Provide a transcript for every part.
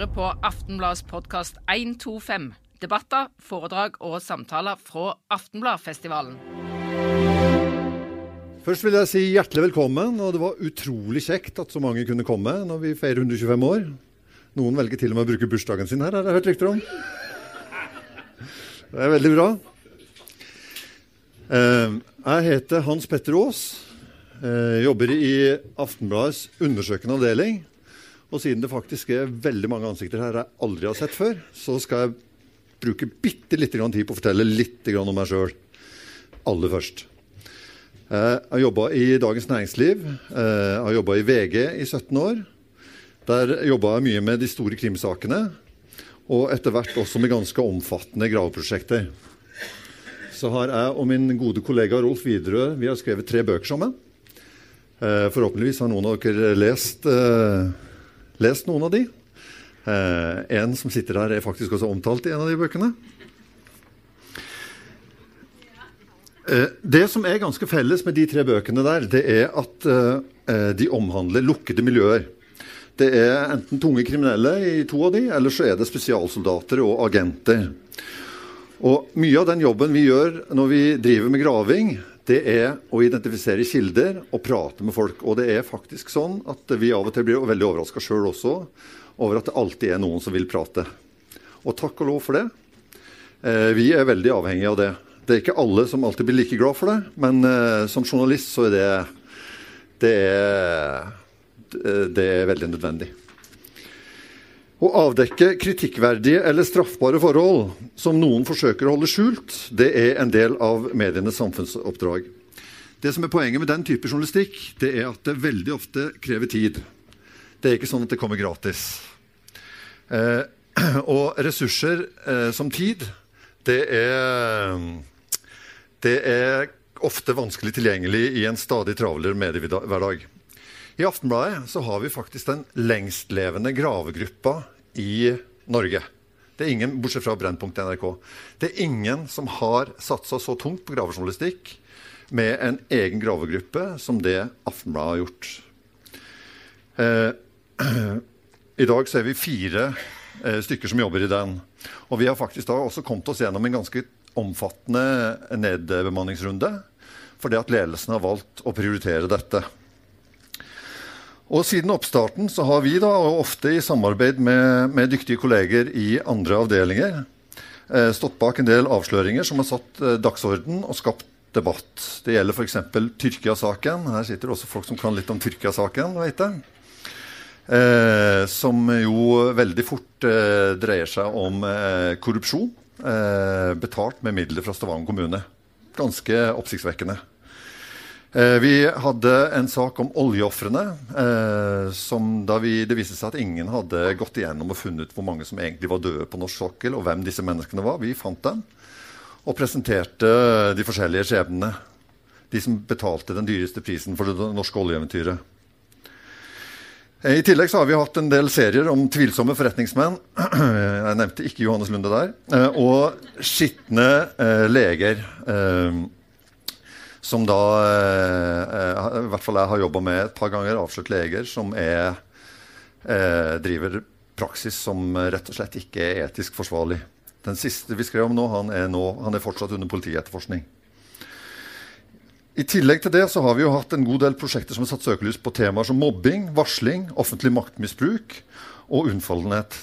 hører på Aftenbladets podkast 125. Debatter, foredrag og samtaler fra Aftenbladfestivalen. Først vil jeg si hjertelig velkommen. og Det var utrolig kjekt at så mange kunne komme når vi feirer 125 år. Noen velger til og med å bruke bursdagen sin her, har jeg hørt rykter om. Det er veldig bra. Eh, jeg heter Hans Petter Aas. Jeg jobber i Aftenbladets undersøkende avdeling. Og siden det faktisk er veldig mange ansikter her jeg aldri har sett før, så skal jeg bruke bitte litt tid på å fortelle litt om meg sjøl aller først. Jeg har jobba i Dagens Næringsliv. Jeg har jobba i VG i 17 år. Der jobba jeg mye med de store krimsakene. Og etter hvert også med ganske omfattende graveprosjekter. Så har jeg og min gode kollega Rolf Widerøe vi skrevet tre bøker sammen. Forhåpentligvis har noen av dere lest, lest noen av de. En som sitter her, er faktisk også omtalt i en av de bøkene. Eh, det som er ganske felles med de tre bøkene der, det er at eh, de omhandler lukkede miljøer. Det er enten tunge kriminelle i to av de, eller så er det spesialsoldater og agenter. Og Mye av den jobben vi gjør når vi driver med graving, det er å identifisere kilder og prate med folk. Og det er faktisk sånn at vi av og til blir veldig overraska sjøl også over at det alltid er noen som vil prate. Og takk og lov for det. Uh, vi er veldig avhengige av det. Det er ikke alle som alltid blir like glad for det, men uh, som journalist så er det det er, det er veldig nødvendig. Å avdekke kritikkverdige eller straffbare forhold som noen forsøker å holde skjult, det er en del av medienes samfunnsoppdrag. Det som er Poenget med den type journalistikk det er at det veldig ofte krever tid. Det er ikke sånn at det kommer gratis. Eh, og ressurser eh, som tid, det er det er ofte vanskelig tilgjengelig i en stadig travlere mediehverdag. I Aftenbladet så har vi faktisk den lengstlevende gravegruppa i Norge. Det er ingen, Bortsett fra Brennpunkt NRK. Det er ingen som har satsa så tungt på gravejournalistikk med en egen gravegruppe som det Aftenbladet har gjort. Eh, I dag så er vi fire eh, stykker som jobber i den. Og vi har faktisk da også kommet oss gjennom en ganske omfattende nedbemanningsrunde fordi at ledelsen har valgt å prioritere dette. Og Siden oppstarten så har vi, da, ofte i samarbeid med, med dyktige kolleger i andre avdelinger, eh, stått bak en del avsløringer som har satt eh, dagsorden og skapt debatt. Det gjelder f.eks. Tyrkia-saken. Her sitter også folk som kan litt om Tyrkia-saken. Eh, som jo veldig fort eh, dreier seg om eh, korrupsjon eh, betalt med midler fra Stavanger kommune. Ganske oppsiktsvekkende. Eh, vi hadde en sak om oljeofrene. Eh, da vi, det viste seg at ingen hadde gått igjennom og funnet hvor mange som egentlig var døde på norsk sokkel, og hvem disse menneskene var. Vi fant dem og presenterte de forskjellige skjebnene. De som betalte den dyreste prisen for det norske oljeeventyret. Eh, I tillegg så har vi hatt en del serier om tvilsomme forretningsmenn. Jeg nevnte ikke Johannes Lunde der. Og skitne leger. Som da I hvert fall jeg har jobba med et par ganger. Avslørt leger som er, driver praksis som rett og slett ikke er etisk forsvarlig. Den siste vi skrev om nå, han er, nå, han er fortsatt under politietterforskning. I tillegg til det så har vi jo hatt en god del prosjekter som har satt søkelys på temaer som mobbing, varsling, offentlig maktmisbruk og unnfallenhet.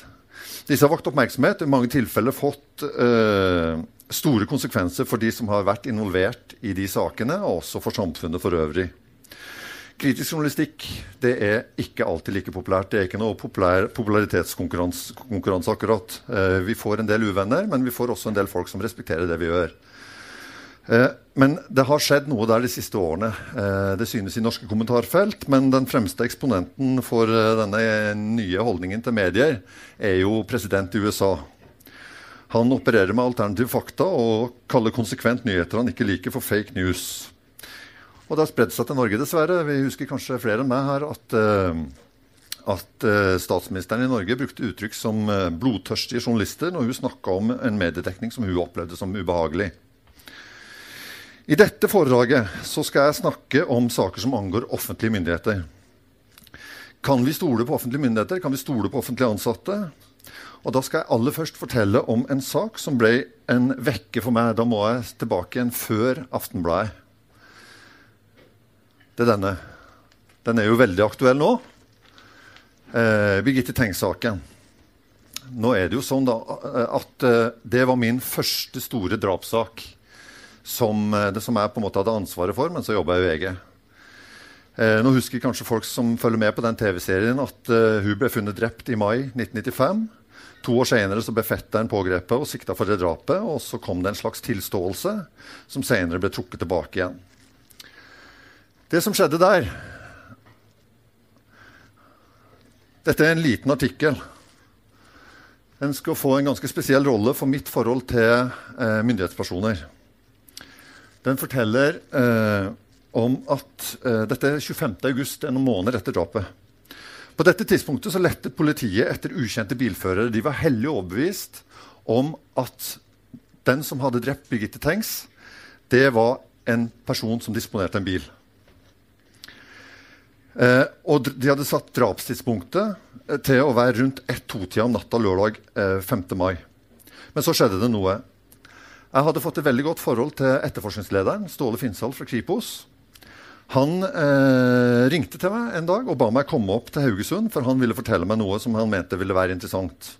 Disse har vakt oppmerksomhet i mange tilfeller fått eh, store konsekvenser for de som har vært involvert i de sakene, og også for samfunnet for øvrig. Kritisk journalistikk det er ikke alltid like populært. Det er ikke noe populær, popularitetskonkurranse akkurat. Eh, vi får en del uvenner, men vi får også en del folk som respekterer det vi gjør. Eh, men det har skjedd noe der de siste årene. Eh, det synes i norske kommentarfelt. Men den fremste eksponenten for eh, denne nye holdningen til medier er jo president i USA. Han opererer med alternative fakta og kaller konsekvent nyheter han ikke liker, for fake news. Og det har spredd seg til Norge, dessverre. Vi husker kanskje flere enn meg her at, at statsministeren i Norge brukte uttrykk som 'blodtørstige journalister' når hun snakka om en mediedekning som hun opplevde som ubehagelig. I dette foredraget skal jeg snakke om saker som angår offentlige myndigheter. Kan vi stole på offentlige myndigheter? Kan vi stole på offentlige ansatte? Og da skal jeg aller først fortelle om en sak som ble en vekke for meg. Da må jeg tilbake igjen før Aftenbladet. Det er denne. Den er jo veldig aktuell nå. Eh, Birgitte Tengs-saken. Nå er det jo sånn da at uh, det var min første store drapssak som, uh, det som jeg på en måte hadde ansvaret for, men så jobba jeg i VG. Eh, nå husker kanskje folk som følger med på den TV-serien, at hun ble funnet drept i mai 1995. To år senere så ble fetteren pågrepet og sikta for det drapet. Og så kom det en slags tilståelse, som senere ble trukket tilbake igjen. Det som skjedde der Dette er en liten artikkel. Den skal få en ganske spesiell rolle for mitt forhold til eh, myndighetspersoner. Den forteller eh, om at eh, Dette er 25.8, noen måneder etter drapet. På dette tidspunktet så lette politiet etter ukjente bilførere. De var hellig overbevist om at den som hadde drept Birgitte Tengs, det var en person som disponerte en bil. Eh, og de hadde satt drapstidspunktet eh, til å være rundt 1-2-tida om natta lørdag eh, 5. mai. Men så skjedde det noe. Jeg hadde fått et veldig godt forhold til etterforskningslederen, Ståle Finsal fra Kripos. Han eh, ringte til meg en dag og ba meg komme opp til Haugesund, for han ville fortelle meg noe som han mente ville være interessant.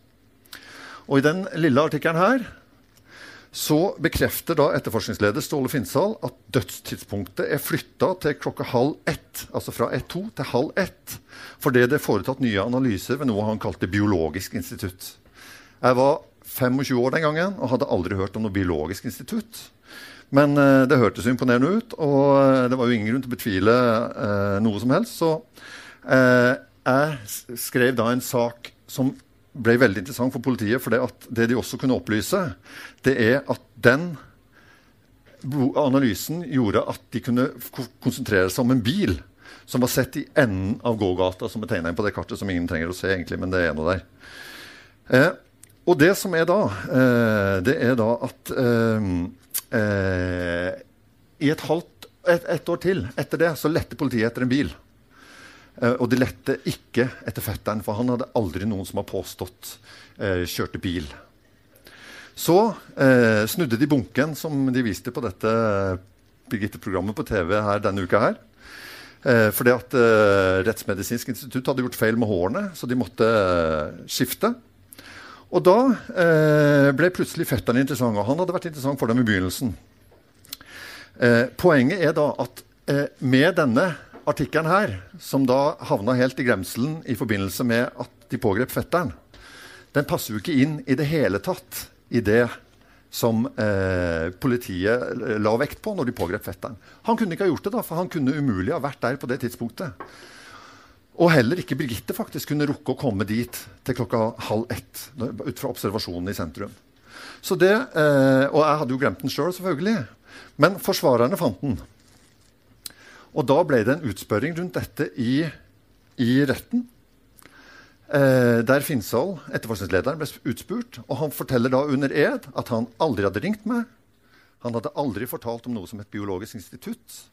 Og I den lille artikkelen her så bekrefter da etterforskningsleder Ståle Finsal at dødstidspunktet er flytta til klokka halv ett, altså fra 1-2 til halv ett, fordi det er foretatt nye analyser ved noe han kalte Biologisk institutt. Jeg var 25 år den gangen og hadde aldri hørt om noe biologisk institutt. Men uh, det hørtes imponerende ut, og uh, det var jo ingen grunn til å betvile uh, noe som helst. Så jeg skrev da en sak som ble veldig interessant for politiet. For det, det de også kunne opplyse, det er at den analysen gjorde at de kunne konsentrere seg om en bil som var sett i enden av gågata, som er tegna inn på det kartet, som ingen trenger å se, egentlig, men det er noe der. Eh, og det som er da, eh, det er da at eh, Eh, I et halvt et, et, år til etter det så lette politiet etter en bil. Og de lette ikke etter fetteren, for han hadde aldri noen som har påstått kjørte bil. Så snudde de bunken som de viste på dette Birgitte-programmet på TV her denne uka. her. Eh, fordi at eh, Rettsmedisinsk institutt hadde gjort feil med hårene, så de måtte eh, skifte. Og da eh, ble plutselig fetteren interessant, og han hadde vært interessant for dem i begynnelsen. Eh, poenget er da at eh, med denne artikkelen her, som da havna helt i gremselen i forbindelse med at de pågrep fetteren, den passer jo ikke inn i det hele tatt i det som eh, politiet la vekt på når de pågrep fetteren. Han kunne ikke ha gjort det, da, for han kunne umulig ha vært der på det tidspunktet. Og heller ikke Birgitte faktisk kunne rukke å komme dit til klokka halv ett. Ut fra observasjonen i sentrum. Så det, eh, Og jeg hadde jo glemt den sjøl, selv, selvfølgelig. Men forsvarerne fant den. Og da ble det en utspørring rundt dette i, i retten. Eh, der Finshall, etterforskningslederen, ble utspurt. Og han forteller da under ed at han aldri hadde ringt meg. Han hadde aldri fortalt om noe som et biologisk institutt.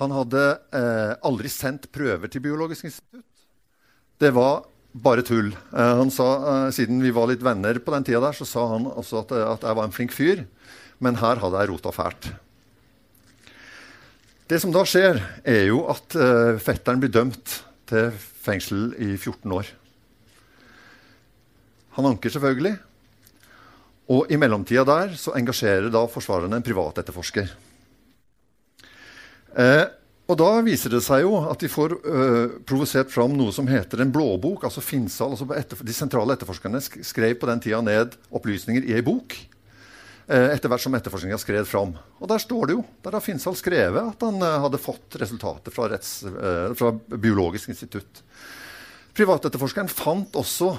Han hadde eh, aldri sendt prøver til Biologisk institutt. Det var bare tull. Eh, han sa, eh, Siden vi var litt venner på den tida, der, så sa han også at, at, jeg var en flink fyr. Men her hadde jeg rota fælt. Det som da skjer, er jo at eh, fetteren blir dømt til fengsel i 14 år. Han anker selvfølgelig. Og i mellomtida der så engasjerer da forsvarerne en privatetterforsker. Eh, og da viser det seg jo at de får øh, provosert fram noe som heter en blåbok. altså Finsal, altså De sentrale etterforskerne skrev på den tida ned opplysninger i ei bok. Eh, etter hvert som etterforskninga skred fram. Og der står det jo, der har Finsal skrevet at han øh, hadde fått resultater fra, retts, øh, fra Biologisk institutt. Privatetterforskeren fant også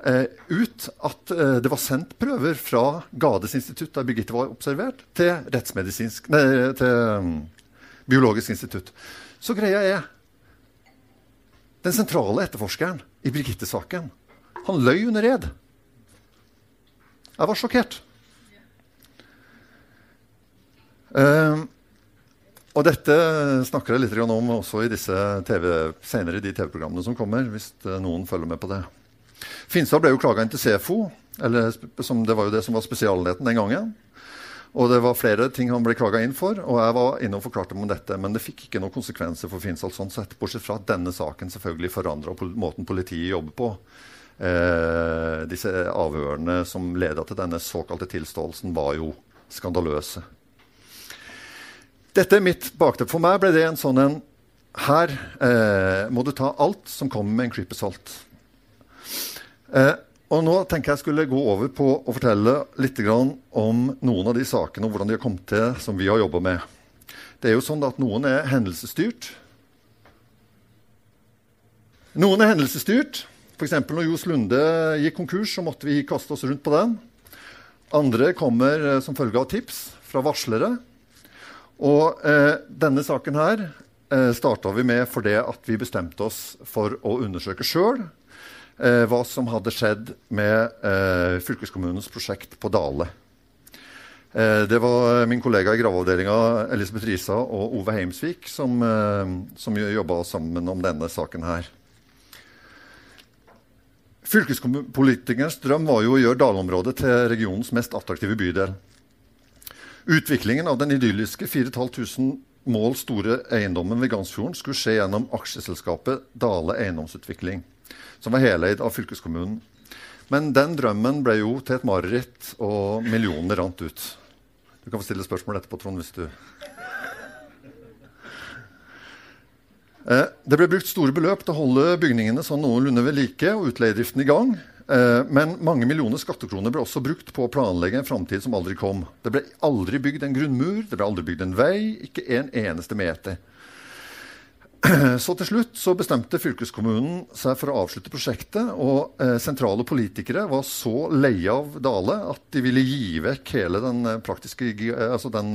ut at det var sendt prøver fra Gades institutt, der Birgitte var observert, til rettsmedisinsk nei, til Biologisk institutt. Så greia er Den sentrale etterforskeren i Birgitte-saken, han løy under ed. Jeg var sjokkert. Uh, og dette snakker jeg litt om også i disse TV, senere i de TV-programmene som kommer. hvis noen følger med på det. Finstad ble jo klaga inn til SEFO, eller, som, det var jo det som var spesialenheten den gangen. Og det var flere ting han ble klaga inn for, og jeg var inne og forklarte om dette. Men det fikk ikke noen konsekvenser for Finstad sånn sett, bortsett fra at denne saken selvfølgelig forandra måten politiet jobber på. Eh, disse avhørene som leda til denne såkalte tilståelsen, var jo skandaløse. Dette er mitt bakteppe. For meg ble det en sånn en Her eh, må du ta alt som kommer med en klype salt. Eh, og nå tenker jeg skulle gå over på å fortelle litt om noen av de sakene og hvordan de har kommet til som vi har jobba med. Det er jo sånn at Noen er hendelsesstyrt. Noen er hendelsesstyrt. F.eks. når Johs Lunde gikk konkurs, så måtte vi kaste oss rundt på den. Andre kommer eh, som følge av tips fra varslere. Og eh, denne saken her eh, starta vi med fordi at vi bestemte oss for å undersøke sjøl eh, hva som hadde skjedd med eh, fylkeskommunens prosjekt på Dale. Eh, det var min kollega i graveavdelinga Elisabeth Risa og Ove Heimsvik som, eh, som jobba sammen om denne saken her. Fylkespolitikernes drøm var jo å gjøre Dale-området til regionens mest attraktive bydel. Utviklingen av den idylliske 4500 mål store eiendommen ved Gansfjorden skulle skje gjennom aksjeselskapet Dale Eiendomsutvikling, som var heleid av fylkeskommunen. Men den drømmen ble jo til et mareritt, og millionene rant ut. Du kan få stille spørsmål etterpå, Trond, hvis du eh, Det ble brukt store beløp til å holde bygningene sånn noenlunde ved like og utleiedriften i gang. Eh, men mange millioner skattekroner ble også brukt på å planlegge en framtid som aldri kom. Det ble aldri bygd en grunnmur, det ble aldri bygd en vei, ikke en eneste meter. Så til slutt så bestemte fylkeskommunen seg for å avslutte prosjektet. Og eh, sentrale politikere var så leie av Dale at de ville gi vekk hele den, eh, altså den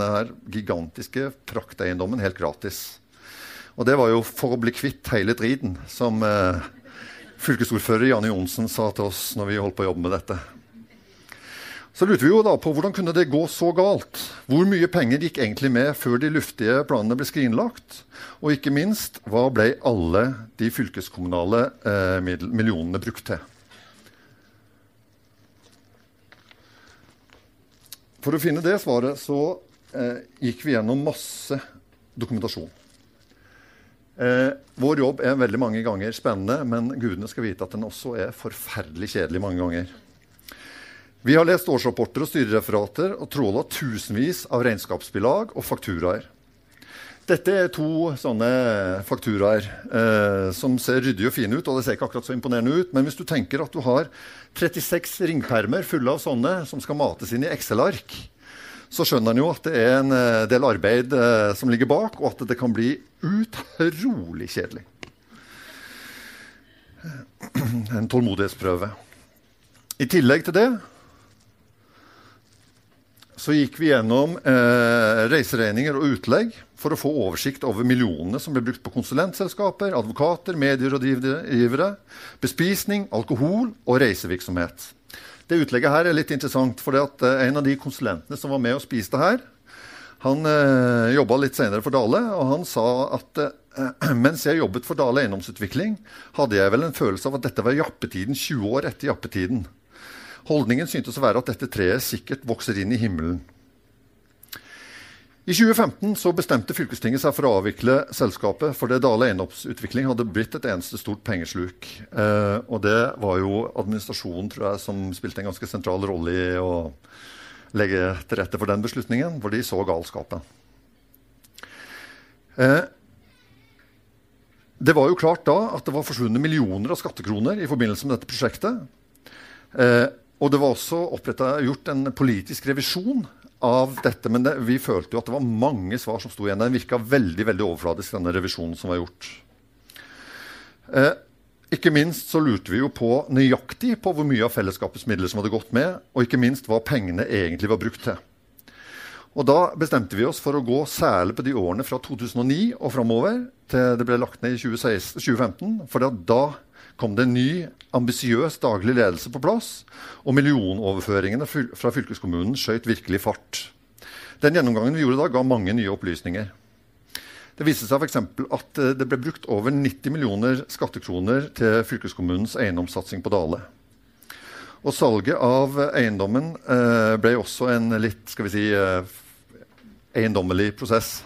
gigantiske prakteiendommen helt gratis. Og det var jo for å bli kvitt hele driten som eh, fylkesordfører Janne Johnsen sa til oss når vi holdt på å jobbe med dette. Så lurte vi jo da på hvordan kunne det gå så galt? Hvor mye penger gikk egentlig med før de luftige planene ble skrinlagt? Og ikke minst, hva ble alle de fylkeskommunale eh, millionene brukt til? For å finne det svaret så eh, gikk vi gjennom masse dokumentasjon. Eh, vår jobb er veldig mange ganger spennende, men gudene skal vite at den også er forferdelig kjedelig mange ganger. Vi har lest årsrapporter og styrereferater og tråla tusenvis av regnskapsbilag og fakturaer. Dette er to sånne fakturaer eh, som ser ryddige og fine ut. og det ser ikke akkurat så imponerende ut, Men hvis du tenker at du har 36 ringpermer fulle av sånne som skal mates inn i Excel-ark, så skjønner en jo at det er en eh, del arbeid eh, som ligger bak, og at det kan bli utrolig kjedelig. En tålmodighetsprøve. I tillegg til det så gikk vi gjennom eh, reiseregninger og utlegg for å få oversikt over millionene som ble brukt på konsulentselskaper, advokater, medierådgivere, bespisning, alkohol og reisevirksomhet. Det utlegget her er litt interessant, for eh, en av de konsulentene som var med og spiste her, han eh, jobba litt senere for Dale, og han sa at eh, mens jeg jobbet for Dale eiendomsutvikling, hadde jeg vel en følelse av at dette var jappetiden 20 år etter jappetiden. Holdningen syntes å være at dette treet sikkert vokser inn i himmelen. I 2015 så bestemte fylkestinget seg for å avvikle selskapet fordi Dale eiendomsutvikling hadde blitt et eneste stort pengesluk. Eh, og det var jo administrasjonen tror jeg, som spilte en ganske sentral rolle i å legge til rette for den beslutningen, hvor de så galskapen. Eh, det var jo klart da at det var forsvunnet millioner av skattekroner i forbindelse med dette prosjektet. Eh, og det var også gjort en politisk revisjon av dette, men det, vi følte jo at det var mange svar som sto igjen. Den virka veldig veldig overfladisk, denne revisjonen som var gjort. Eh, ikke minst så lurte vi jo på nøyaktig på hvor mye av fellesskapets midler som hadde gått med, og ikke minst hva pengene egentlig var brukt til. Og Da bestemte vi oss for å gå særlig på de årene fra 2009 og framover til det ble lagt ned i 2016, 2015. For da kom det en ny, ambisiøs daglig ledelse på plass, og millionoverføringene fra fylkeskommunen skjøt virkelig fart. Den gjennomgangen vi gjorde da, ga mange nye opplysninger. Det viste seg f.eks. at eh, det ble brukt over 90 millioner skattekroner til fylkeskommunens eiendomssatsing på Dale. Og salget av eiendommen eh, ble også en litt skal vi si, eh, eiendommelig prosess.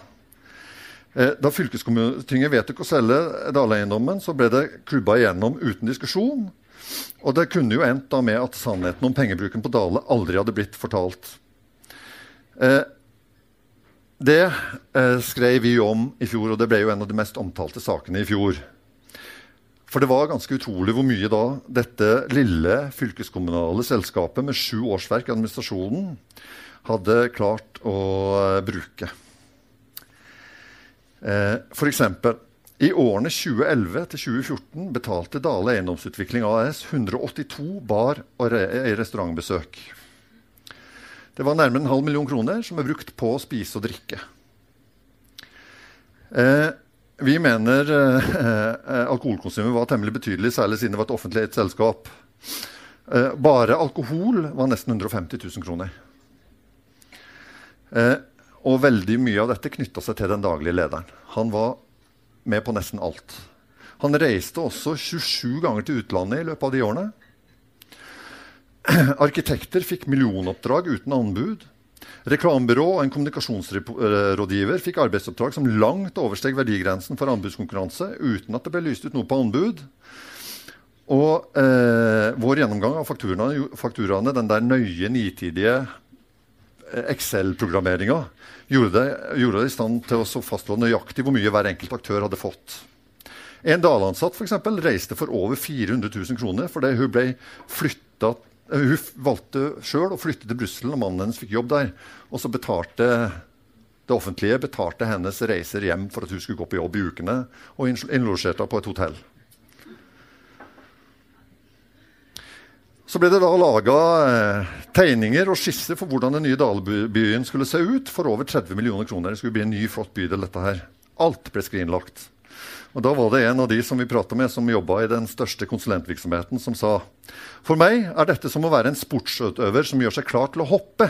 Eh, da fylkeskommunetinget vedtok å selge Dale-eiendommen, så ble det klubba igjennom uten diskusjon. Og det kunne jo endt da med at sannheten om pengebruken på Dale aldri hadde blitt fortalt. Eh, det eh, skrev vi om i fjor, og det ble jo en av de mest omtalte sakene i fjor. For det var ganske utrolig hvor mye da dette lille fylkeskommunale selskapet med sju årsverk i administrasjonen hadde klart å uh, bruke. Eh, F.eks. i årene 2011 til 2014 betalte Dale Eiendomsutvikling AS 182 bar- og re restaurantbesøk. Det var nærmere en halv million kroner som er brukt på å spise og drikke. Eh, vi mener eh, alkoholkonsumet var temmelig betydelig, særlig siden det var et offentlig eid selskap. Eh, bare alkohol var nesten 150 000 kroner. Eh, og veldig mye av dette knytta seg til den daglige lederen. Han var med på nesten alt. Han reiste også 27 ganger til utlandet i løpet av de årene. Arkitekter fikk millionoppdrag uten anbud. Reklamebyrå og en kommunikasjonsrådgiver fikk arbeidsoppdrag som langt oversteg verdigrensen for anbudskonkurranse, uten at det ble lyst ut noe på anbud. Og eh, vår gjennomgang av fakturaene, fakturaene, den der nøye, nitidige Excel-programmeringa, gjorde, gjorde, det i stand til å fastslå nøyaktig hvor mye hver enkelt aktør hadde fått. En Dale-ansatt reiste for over 400 000 kroner fordi hun ble flytta hun valgte sjøl å flytte til Brussel når mannen hennes fikk jobb der. Og så betalte det offentlige betalte hennes reiser hjem for at hun skulle gå på jobb i ukene, og innlosjerte henne på et hotell. Så ble det da laga eh, tegninger og skisser for hvordan den nye dalbyen skulle se ut, for over 30 millioner kroner. Det skulle bli en ny, flott bydel, dette her. Alt ble skrinlagt. Og Da var det en av de som vi prata med, som jobba i den største konsulentvirksomheten, som sa for meg er dette som å være en sportsutøver som gjør seg klar til å hoppe.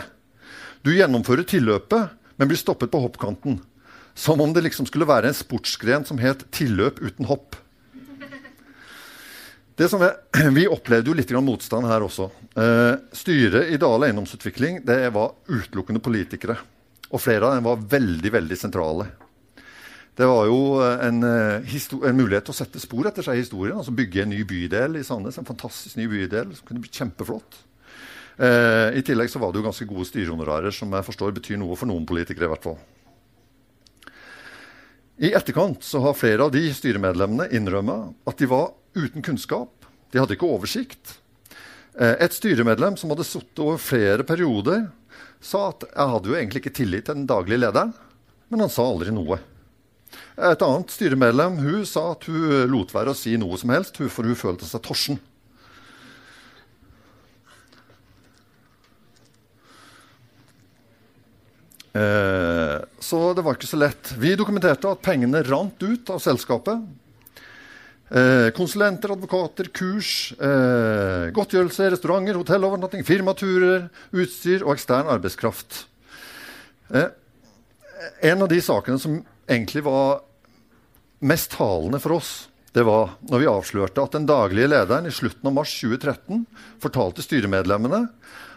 Du gjennomfører tilløpet, men blir stoppet på hoppkanten. Som om det liksom skulle være en sportsgren som het tilløp uten hopp. Er, vi opplevde jo litt motstand her også. Eh, styret i Dale eiendomsutvikling det var utelukkende politikere. Og flere av dem var veldig veldig sentrale. Det var jo eh, en, eh, en, mulighet til å sette spor etter seg i historien. altså Bygge en ny bydel i Sandnes. En fantastisk ny bydel som kunne blitt kjempeflott. Eh, I tillegg så var det jo ganske gode styrehonorarer, som jeg forstår betyr noe for noen politikere. I hvert fall. I etterkant så har flere av de styremedlemmene innrømma at de var uten kunnskap. De hadde ikke oversikt. Eh, et styremedlem som hadde sittet over flere perioder, sa at jeg hadde jo egentlig ikke tillit til den daglige lederen, men han sa aldri noe. Et annet styremedlem hun sa at hun lot være å si noe som helst, for hun følte seg torsen. Eh, så det var ikke så lett. Vi dokumenterte at pengene rant ut av selskapet. Eh, konsulenter, advokater, kurs, eh, godtgjørelse, restauranter, hotellovernatting, firmaturer, utstyr og ekstern arbeidskraft. Eh, en av de sakene som egentlig var mest talende for oss, det var når vi avslørte at den daglige lederen i slutten av mars 2013 fortalte styremedlemmene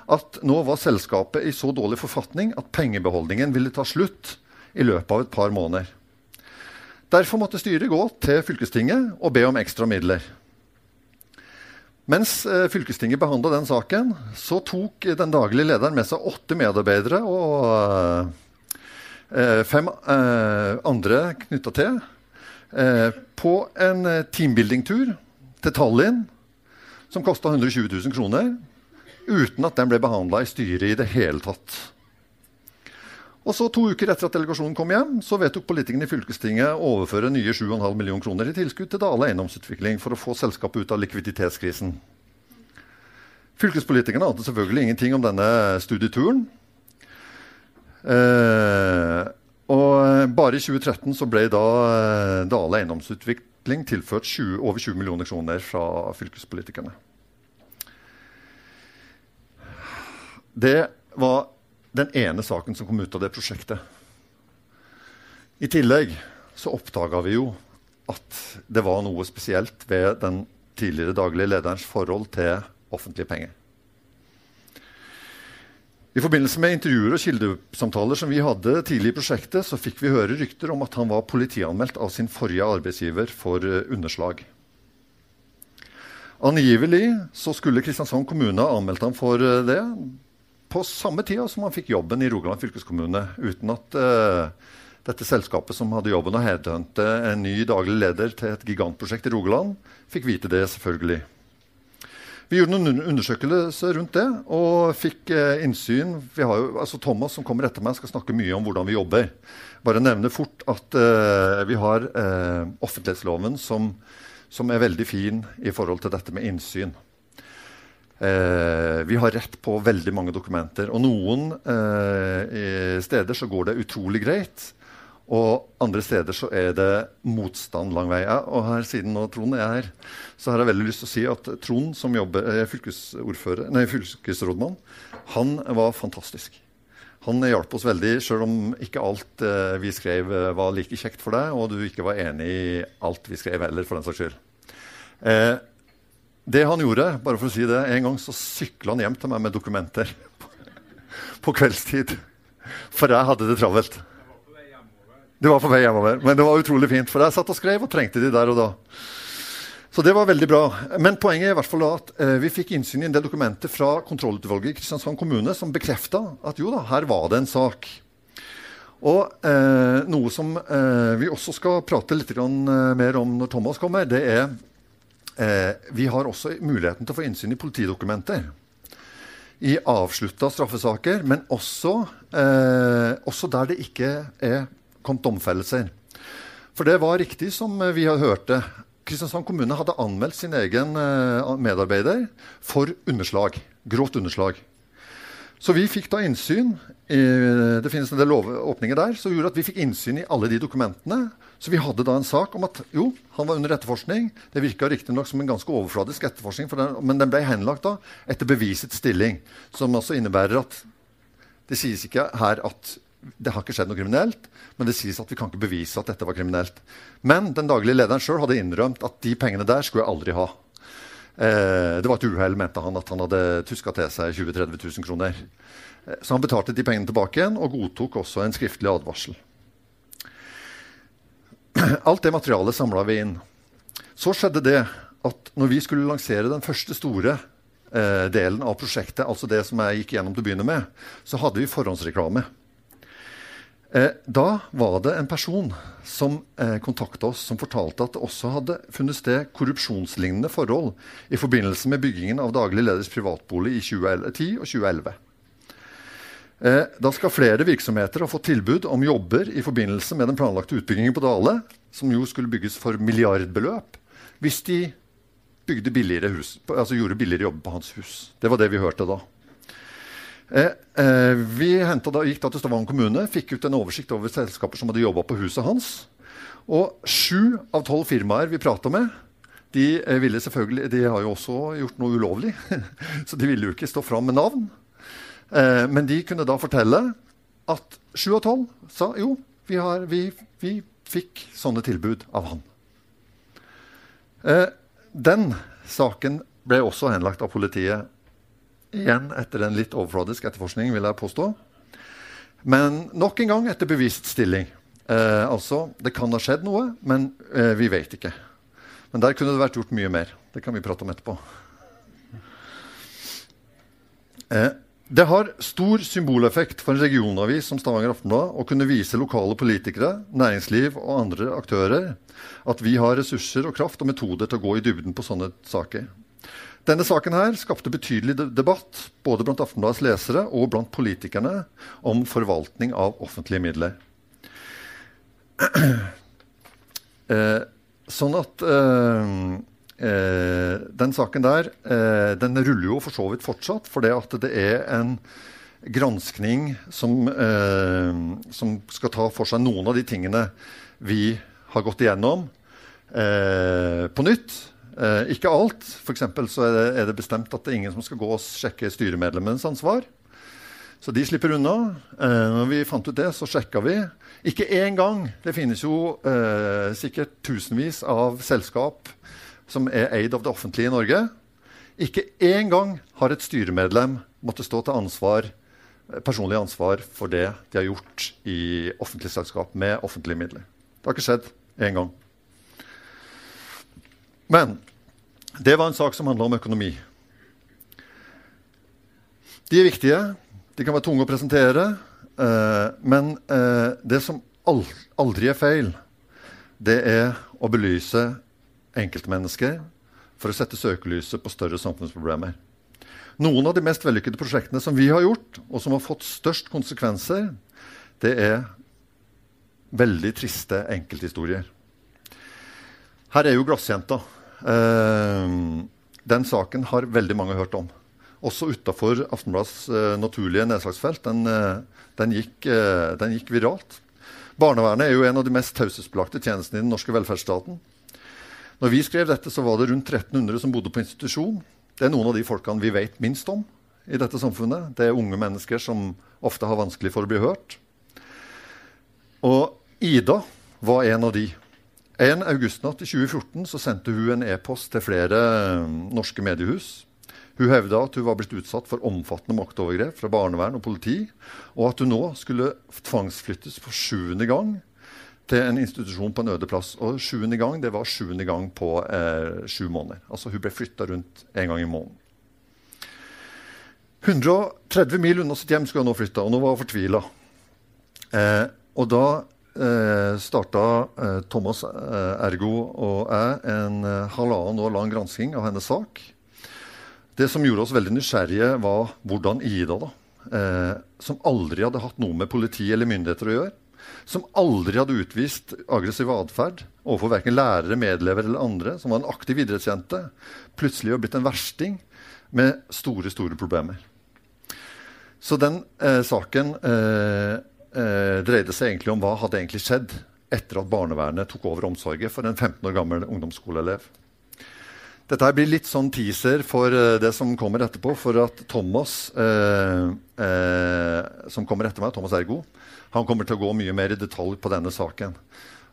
at nå var selskapet i så dårlig forfatning at pengebeholdningen ville ta slutt i løpet av et par måneder. Derfor måtte styret gå til fylkestinget og be om ekstra midler. Mens eh, fylkestinget behandla den saken, så tok den daglige lederen med seg åtte medarbeidere og eh, fem eh, andre knytta til på en teambuilding-tur til Tallinn som kosta 120 000 kroner, uten at den ble behandla i styret i det hele tatt. Og så To uker etter at delegasjonen kom hjem, så vedtok politikerne i fylkestinget å overføre nye 7,5 millioner kroner i tilskudd til Dale eiendomsutvikling for å få selskapet ut av likviditetskrisen. Fylkespolitikerne hadde selvfølgelig ingenting om denne studieturen. Eh, og bare i 2013 så ble da eh, Dale eiendomsutvikling tilført 20, over 20 millioner kroner fra fylkespolitikerne. Det var den ene saken som kom ut av det prosjektet. I tillegg så oppdaga vi jo at det var noe spesielt ved den tidligere daglige lederens forhold til offentlige penger. I forbindelse med intervjuer og kildesamtaler som vi hadde tidlig i prosjektet, så fikk vi høre rykter om at han var politianmeldt av sin forrige arbeidsgiver for uh, underslag. Angivelig så skulle Kristiansand kommune anmeldt ham for uh, det på samme tida som han fikk jobben i Rogaland fylkeskommune, uten at uh, dette selskapet som hadde jobben å headhunte en ny daglig leder til et gigantprosjekt i Rogaland, fikk vite det, selvfølgelig. Vi gjorde noen undersøkelser rundt det og fikk eh, innsyn. Jo, altså Thomas som kommer etter meg, skal snakke mye om hvordan vi jobber. Bare nevne fort at eh, vi har eh, offentlighetsloven som, som, er veldig fin i forhold til dette med innsyn. Eh, vi har rett på veldig mange dokumenter. Og noen eh, steder så går det utrolig greit. Og andre steder så er det motstand lang vei. Og her, siden nå Trond er her, så har jeg veldig lyst til å si at Trond, som jobber, er fylkesrådmann, han var fantastisk. Han hjalp oss veldig, sjøl om ikke alt eh, vi skrev eh, var like kjekt for deg, og du ikke var enig i alt vi skrev heller, for den saks skyld. Eh, det han gjorde, bare for å si det, En gang så sykla han hjem til meg med dokumenter på kveldstid. For jeg hadde det travelt. Det var på vei hjemover. Men det var utrolig fint, for jeg satt og skrev og trengte de der og da. Så det var veldig bra. Men poenget er i hvert fall at eh, vi fikk innsyn i en del dokumenter fra kontrollutvalget i Kristiansand kommune som bekrefta at jo da, her var det en sak. Og eh, noe som eh, vi også skal prate litt eh, mer om når Thomas kommer, det er Vi har også muligheten til å få innsyn i politidokumenter. I avslutta straffesaker, men også, eh, også der det ikke er kommet domfellelser. For det var riktig som vi har hørt det. Kristiansand kommune hadde anmeldt sin egen eh, medarbeider for underslag. Grovt underslag. Så vi fikk da innsyn i, Det finnes en del åpninger der som gjorde at vi fikk innsyn i alle de dokumentene. Så vi hadde da en sak om at jo, han var under etterforskning. Det virka riktignok som en ganske overfladisk etterforskning, den, men den ble henlagt da etter bevisets stilling. Som altså innebærer at det sies ikke her at det har ikke skjedd noe kriminelt, men det sies at vi kan ikke bevise at dette var kriminelt. Men den daglige lederen sjøl hadde innrømt at de pengene der skulle jeg aldri ha. Eh, det var et uhell, mente han, at han hadde tuska til seg 20 000-30 000 kroner. Eh, så han betalte de pengene tilbake igjen og godtok også en skriftlig advarsel. Alt det materialet samla vi inn. Så skjedde det at når vi skulle lansere den første store eh, delen av prosjektet, altså det som jeg gikk gjennom til å begynne med, så hadde vi forhåndsreklame. Eh, da var det en person som eh, kontakta oss, som fortalte at det også hadde funnet sted korrupsjonslignende forhold i forbindelse med byggingen av daglig leders privatbolig i 2010 og 2011. Eh, da skal flere virksomheter ha fått tilbud om jobber i forbindelse med den planlagte utbyggingen på Dale, som jo skulle bygges for milliardbeløp, hvis de billigere hus, altså gjorde billigere jobber på hans hus. Det var det vi hørte da. Eh, eh, vi da, gikk da til Stavanger kommune, fikk ut en oversikt over selskaper som hadde jobba på huset hans. Og sju av tolv firmaer vi prata med, de, eh, ville selvfølgelig, de har jo også gjort noe ulovlig. Så de ville jo ikke stå fram med navn. Men de kunne da fortelle at sju av tolv sa jo, vi, har, vi, vi, fikk sånne tilbud av han. Den saken ble også henlagt av politiet Igjen etter en litt overfladisk etterforskning, vil jeg påstå. Men nok en gang etter bevist stilling. Eh, altså, det kan ha skjedd noe, men eh, vi vet ikke. Men der kunne det vært gjort mye mer. Det kan vi prate om etterpå. Eh, det har stor symboleffekt for en regionavis som Stavanger Aftenblad å kunne vise lokale politikere, næringsliv og andre aktører at vi har ressurser og kraft og metoder til å gå i dybden på sånne saker. Denne saken her skapte betydelig debatt både blant Aftenbladets lesere og blant politikerne om forvaltning av offentlige midler. Eh, sånn at eh, eh, den saken der eh, den ruller jo for så vidt fortsatt, for det at det er en granskning som, eh, som skal ta for seg noen av de tingene vi har gått igjennom eh, på nytt. Eh, ikke alt. For så er det, er det, bestemt at det er ingen som skal gå og sjekke styremedlemmenes ansvar. Så de slipper unna. Eh, når vi fant ut det, så sjekka vi. Ikke én gang. Det finnes jo eh, sikkert tusenvis av selskap som er eid av det offentlige i Norge. Ikke én gang har et styremedlem måttet stå til ansvar, eh, personlig ansvar for det de har gjort i offentlig selskap med offentlige midler. Det har ikke skjedd én gang. Men det var en sak som handla om økonomi. De er viktige. De kan være tunge å presentere. Eh, men eh, det som aldri er feil, det er å belyse enkeltmennesker for å sette søkelyset på større samfunnsproblemer. Noen av de mest vellykkede prosjektene som vi har gjort, og som har fått størst konsekvenser, det er veldig triste enkelthistorier. Her er jo glassjenta. Eh, den saken har veldig mange hørt om også utafor Aftenbladets uh, naturlige nedslagsfelt. Den, uh, den, gikk, den, gikk, viralt. Barnevernet er jo en av de mest taushetsbelagte tjenestene i den norske velferdsstaten. Når vi skrev dette, så var det rundt 1300 som bodde på institusjon. Det er noen av de folkene vi vet minst om i dette samfunnet. Det er unge mennesker som ofte har vanskelig for å bli hørt. Og Ida var en av de. En augustnatt i 2014 så sendte hun en e-post til flere norske mediehus hun hevda at hun var blitt utsatt for omfattende maktovergrep fra barnevern og politi, og at hun nå skulle tvangsflyttes for sjuende gang til en institusjon på en øde plass. Og sjuende gang det var sjuende gang på eh, sju måneder. Altså Hun ble flytta rundt en gang i måneden. 130 mil unna sitt hjem skulle hun nå flytte, og nå var hun fortvila. Eh, og da eh, starta eh, Thomas eh, Ergo og jeg en eh, halvannen år lang gransking av hennes sak. Det som gjorde oss veldig nysgjerrige, var hvordan Ida, da, eh, som aldri hadde hatt noe med politi eller myndigheter å gjøre, som aldri hadde utvist aggressiv atferd overfor verken lærere, medelever eller andre, som var en aktiv idrettsjente, plutselig har blitt en versting med store, store problemer. Så den eh, saken eh, eh dreide seg egentlig om hva hadde egentlig skjedd etter at barnevernet tok over omsorgen for en 15 år gammel ungdomsskoleelev. Dette blir litt sånn teaser for uh, det som kommer etterpå. For at Thomas, eh, eh, som kommer etter meg, Thomas Ergo, han kommer til å gå mye mer i detalj på denne saken.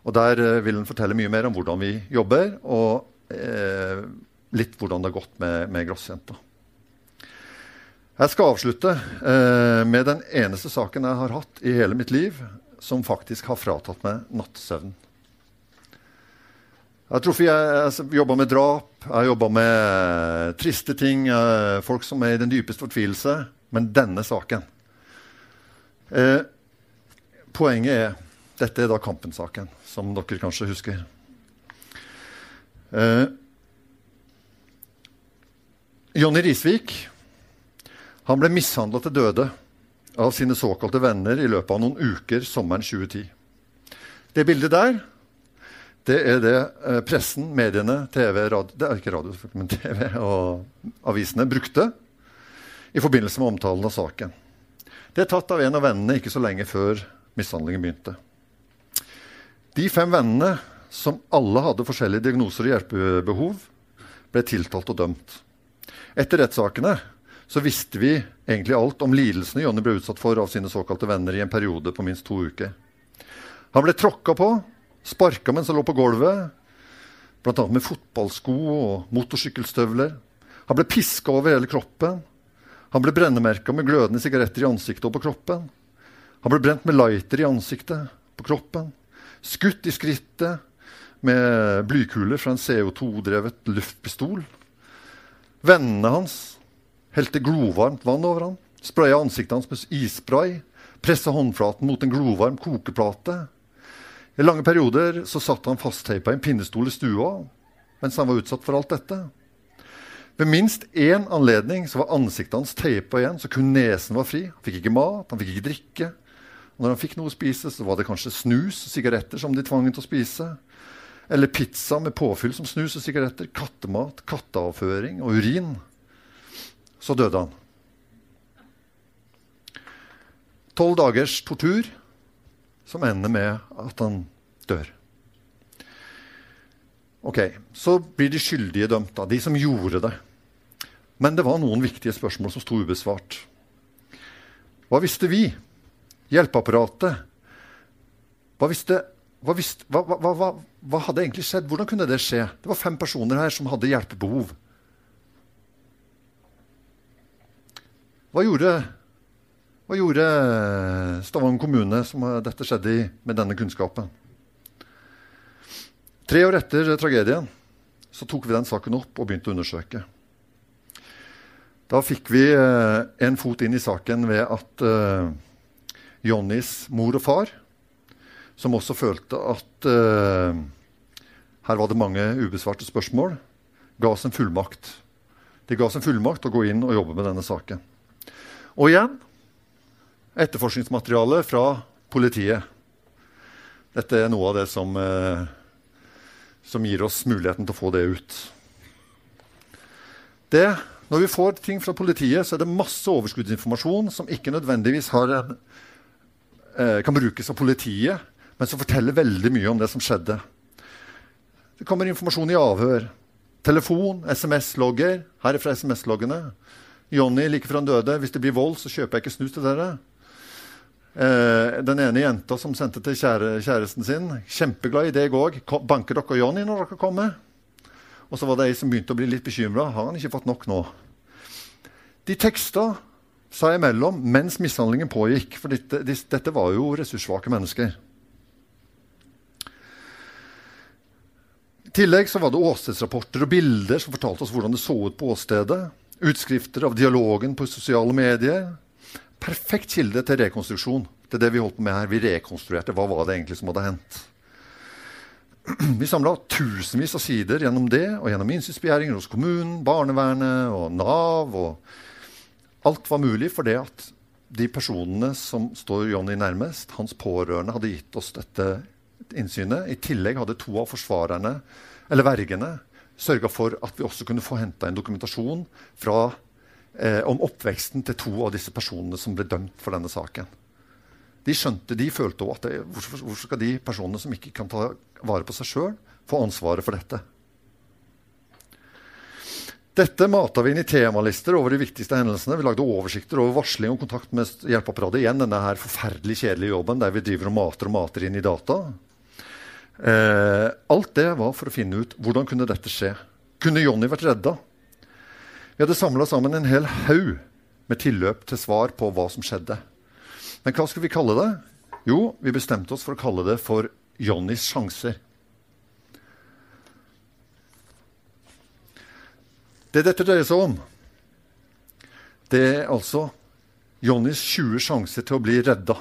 Og Der vil han fortelle mye mer om hvordan vi jobber, og litt hvordan det har gått med, med Grossjenta. Jeg skal avslutte med den eneste saken jeg har hatt i hele mitt liv som faktisk har fratatt meg nattesøvnen. Jeg tror jeg jeg jobba med drap, jeg jobba med eh, triste ting, eh, folk som er i den dypeste fortvilelse. Men denne saken eh, Poenget er Dette er da Kampen-saken, som dere kanskje husker. Eh, Jonny Risvik han ble mishandla til døde av sine såkalte venner i løpet av noen uker sommeren 2010. Det bildet der det er det eh, pressen, mediene, TV, radio, det er ikke radio, men TV og avisene brukte i forbindelse med omtalen av saken. Det er tatt av en av vennene ikke så lenge før mishandlingen begynte. De fem vennene, som alle hadde forskjellige diagnoser og hjelpebehov, ble tiltalt og dømt. Etter rettssakene så visste vi egentlig alt om lidelsene Jonny ble utsatt for av sine såkalte venner i en periode på minst to uker. Han ble tråkka på Sparka mens han lå på gulvet, bl.a. med fotballsko og motorsykkelstøvler. Han ble piska over hele kroppen. Han ble brennemerka med glødende sigaretter i ansiktet og på kroppen. Han ble brent med lighter i ansiktet, på kroppen. Skutt i skrittet med blykuler fra en CO2-drevet luftpistol. Vennene hans helte glovarmt vann over ham, spraya ansiktet hans med isspray, pressa håndflaten mot en glovarm kokeplate. I lange perioder så satt han fastteipa i en pinnestol i stua mens han var utsatt for alt dette. Ved minst én anledning så var ansiktet hans teipa igjen, så kun nesen var fri. Han fikk ikke mat, han fikk ikke drikke. Og når han fikk noe å spise, så var det kanskje snus og sigaretter som de tvang til å spise. Eller pizza med påfyll som snus og sigaretter, kattemat, katteavføring og urin. Så døde han. Tolv dagers tortur som ender med at han dør. Ok, Så blir de skyldige dømt, da, de som gjorde det. Men det var noen viktige spørsmål som sto ubesvart. Hva visste vi? Hjelpeapparatet? Hva visste hva, visste, hva, hva, hva, hadde egentlig skjedd? Hvordan kunne det skje? Det var fem personer her som hadde hjelpebehov. Hva gjorde, hva gjorde Stavanger kommune som dette skjedde i, med denne kunnskapen? Tre år etter tragedien så tok vi den saken opp og begynte å undersøke. Da fikk vi eh, en fot inn i saken ved at eh, Johnnys mor og far som også følte at uh, her var det mange ubesvarte spørsmål, ga oss en fullmakt. De ga oss en fullmakt å gå inn og jobbe med denne saken. Og igjen etterforskningsmateriale fra politiet. Dette er noe av det som, eh, som gir oss muligheten til å få det ut. Det, når vi får ting fra politiet, så er det masse overskuddsinformasjon som ikke nødvendigvis en, eh, kan brukes av politiet men som forteller veldig mye om det som skjedde. Det kommer informasjon i avhør. Telefon, SMS-logger. Her er fra SMS-loggene. Jonny like før han døde. Hvis det blir vold, så kjøper jeg ikke snus til dere. Eh, den ene jenta som sendte til kjære, kjæresten sin. Kjempeglad i deg òg. Banker dere Johnny når dere kommer? Og så var det ei som begynte å bli litt bekymra. Har han ikke fått nok nå? De teksta seg imellom mens mishandlingen pågikk. For dette, dette var jo ressurssvake mennesker. I tillegg så var det åstedsrapporter og bilder som fortalte oss hvordan det så ut på åstedet. Utskrifter av dialogen på sosiale medier. Perfekt kilde til rekonstruksjon. Det er det vi holdt på med her. Vi rekonstruerte hva var det egentlig som hadde hendt. Vi samla tusenvis av sider gjennom det og gjennom innsynsbegjæringer hos kommunen, barnevernet og Nav. og Alt var mulig fordi at de personene som står Johnny nærmest, hans pårørende, hadde gitt oss dette innsynet. I tillegg hadde to av forsvarerne, eller vergene, sørga for at vi også kunne få henta en dokumentasjon fra, eh, om oppveksten til to av disse personene som ble dømt for denne saken. De skjønte, de følte også at det, hvorfor, hvorfor, skal de personene som ikke kan ta vare på seg sjøl, få ansvaret for dette? Dette mata vi inn i temalister over de viktigste hendelsene. Vi lagde oversikter over varsling og kontakt med hjelpeapparatet. Igjen denne her forferdelig kjedelige jobben der vi driver og mater og mater inn i data. Eh, alt det var for å finne ut hvordan kunne dette skje. Kunne Jonny vært redda? Vi hadde samla sammen en hel haug med tilløp til svar på hva som skjedde. Men hva skulle vi kalle det? Jo, vi bestemte oss for å kalle det for Jonnys sjanser. Det dette dreier seg om, det er altså Jonnys 20 sjanser til å bli redda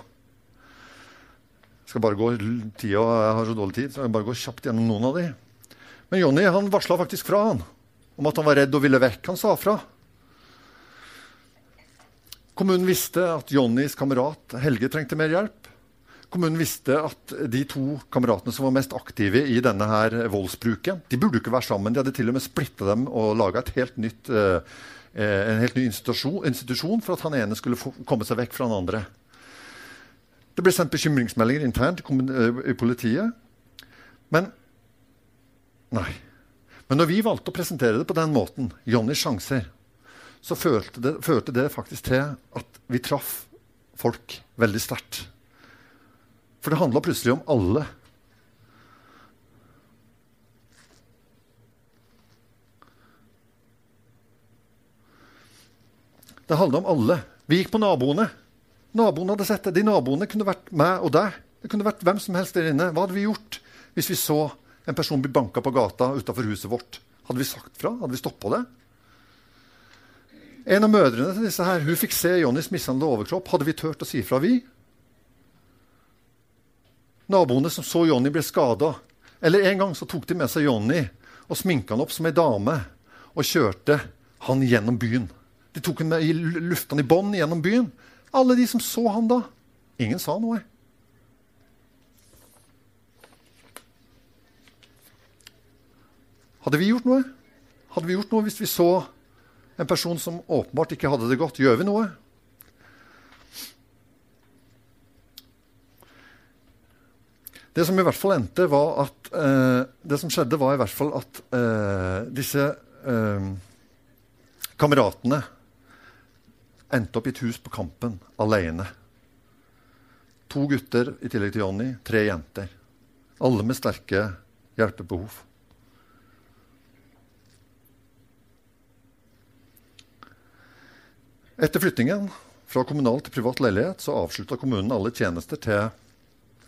skal bare gå tida, Jeg har så dårlig tid, så jeg bare gå kjapt gjennom noen av de. Men Jonny han varsla faktisk fra han, om at han var redd og ville vekk. Han sa fra. Kommunen visste at Jonnys kamerat Helge trengte mer hjelp. Kommunen visste at de to kameratene som var mest aktive i denne her voldsbruken, de burde ikke være sammen. De hadde til og med splitta dem og laga eh, en helt ny institusjon, institusjon, for at han ene skulle få, komme seg vekk fra den andre. Det ble sendt bekymringsmeldinger internt eh, i politiet. Men Nei. Men når vi valgte å presentere det på den måten, Johnnys sjanser, så førte det, førte det, faktisk til at vi traff folk veldig sterkt. For det handla plutselig om alle. Det handla om alle. Vi gikk på naboene. Naboen hadde sett det. De naboene kunne vært meg og deg. Det kunne vært hvem som helst der inne. Hva hadde vi gjort hvis vi så en person bli banka på gata utafor huset vårt? Hadde vi sagt fra? Hadde vi stoppa det? En av mødrene til disse her, hun fikk se Jonnys mishandla overkropp. Hadde vi turt å si fra, vi? Naboene som så Jonny bli skada. Eller en gang så tok de med seg Jonny og sminka han opp som ei dame og kjørte han gjennom byen. De tok han med i luftene i bånd gjennom byen. Alle de som så han da. Ingen sa noe. Hadde vi gjort noe? Hadde vi gjort noe hvis vi så en person som åpenbart ikke hadde det godt? Gjør vi noe? Det som i hvert fall endte, var at eh, Det som skjedde, var i hvert fall at eh, disse eh, kameratene endte opp i et hus på Kampen alene. To gutter i tillegg til Johnny, tre jenter. Alle med sterke hjelpebehov. Etter flyttingen fra kommunal til privat leilighet så avslutta kommunen alle tjenester til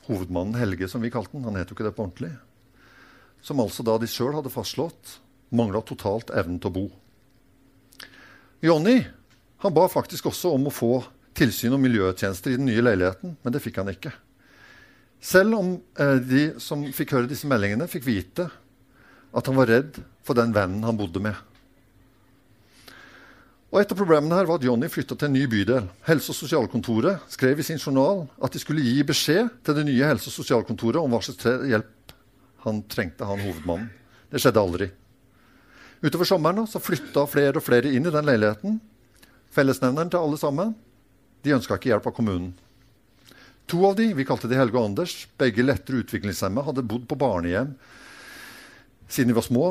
hovedmannen Helge, som vi kalte den. Han het jo ikke det på ordentlig. Som altså da de sjøl hadde fastslått mangla totalt evnen til å bo. Jonny han ba faktisk også om å få tilsyn og miljøtjenester i den nye leiligheten, men det fikk han ikke. Selv om eh, de som fikk høre disse meldingene, fikk vite at han var redd for den vennen han bodde med. Og Et av problemene her var at Johnny flytta til en ny bydel. Helse- og sosialkontoret skrev i sin journal at de skulle gi beskjed til det nye helse- og sosialkontoret om hva slags hjelp han trengte, han hovedmannen. Det skjedde aldri. Utover sommeren så flytta flere og flere inn i den leiligheten. Fellesnevneren til alle sammen de ønska ikke hjelp av kommunen. To av de, vi kalte de Helge og Anders, begge lettere utviklingshemma, hadde bodd på barnehjem siden de var små,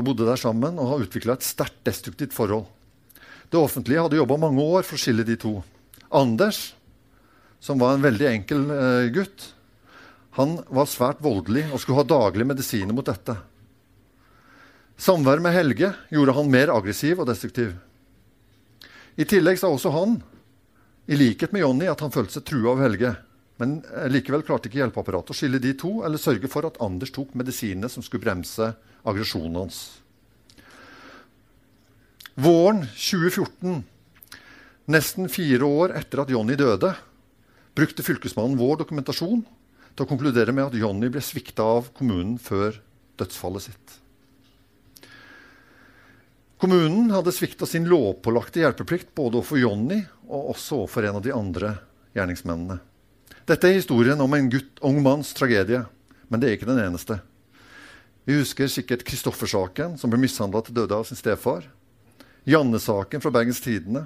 bodde der sammen og har utvikla et sterkt destruktivt forhold. Det offentlige hadde jobba mange år for å skille de to. Anders, som var en veldig enkel eh, gutt, han var svært voldelig og skulle ha daglige medisiner mot dette. Samværet med Helge gjorde han mer aggressiv og destruktiv. I tillegg sa også han, i likhet med Jonny, at han følte seg trua av Helge. Men likevel klarte ikke hjelpeapparatet å skille de to eller sørge for at Anders tok medisinene som skulle bremse aggresjonen hans. Våren 2014, nesten fire år etter at Jonny døde, brukte fylkesmannen vår dokumentasjon til å konkludere med at Jonny ble svikta av kommunen før dødsfallet sitt. Kommunen hadde svikta sin lovpålagte hjelpeplikt både overfor Jonny og også overfor en av de andre gjerningsmennene. Dette er historien om en gutt, ung manns tragedie, men det er ikke den eneste. Vi husker sikkert Kristoffer-saken, som ble mishandla til døde av sin stefar. Janne-saken fra Bergens Tidende.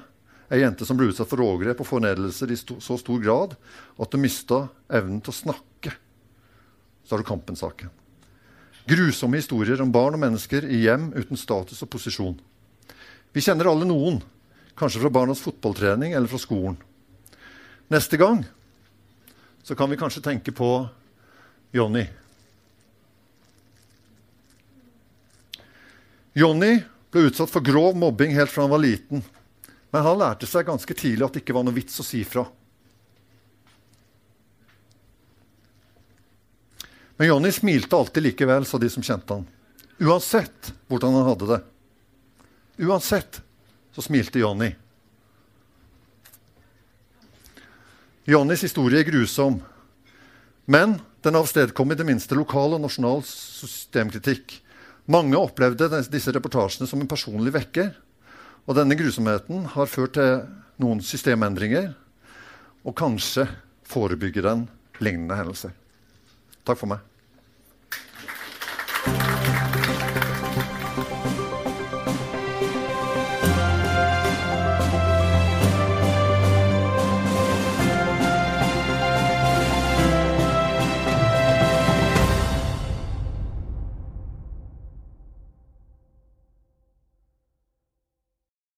Ei jente som ble utsatt for overgrep og fornedrelser i så stor grad at hun mista evnen til å snakke. Så har du Kampen-saken. Grusomme historier om barn og mennesker i hjem uten status og posisjon. Vi kjenner alle noen, kanskje fra barnas fotballtrening eller fra skolen. Neste gang så kan vi kanskje tenke på Jonny. Jonny ble utsatt for grov mobbing helt fra han var liten. Men han lærte seg ganske tidlig at det ikke var noe vits å si fra. Men Johnny smilte alltid likevel, sa de som kjente han. Uansett hvordan han hadde det. Uansett så smilte Johnny. Johnnys historie er grusom, men den avstedkom i det minste lokal og nasjonal systemkritikk. Mange opplevde disse reportasjene som en personlig vekker. Og denne grusomheten har ført til noen systemendringer, og kanskje forebygger den lignende hendelser. Takk for meg.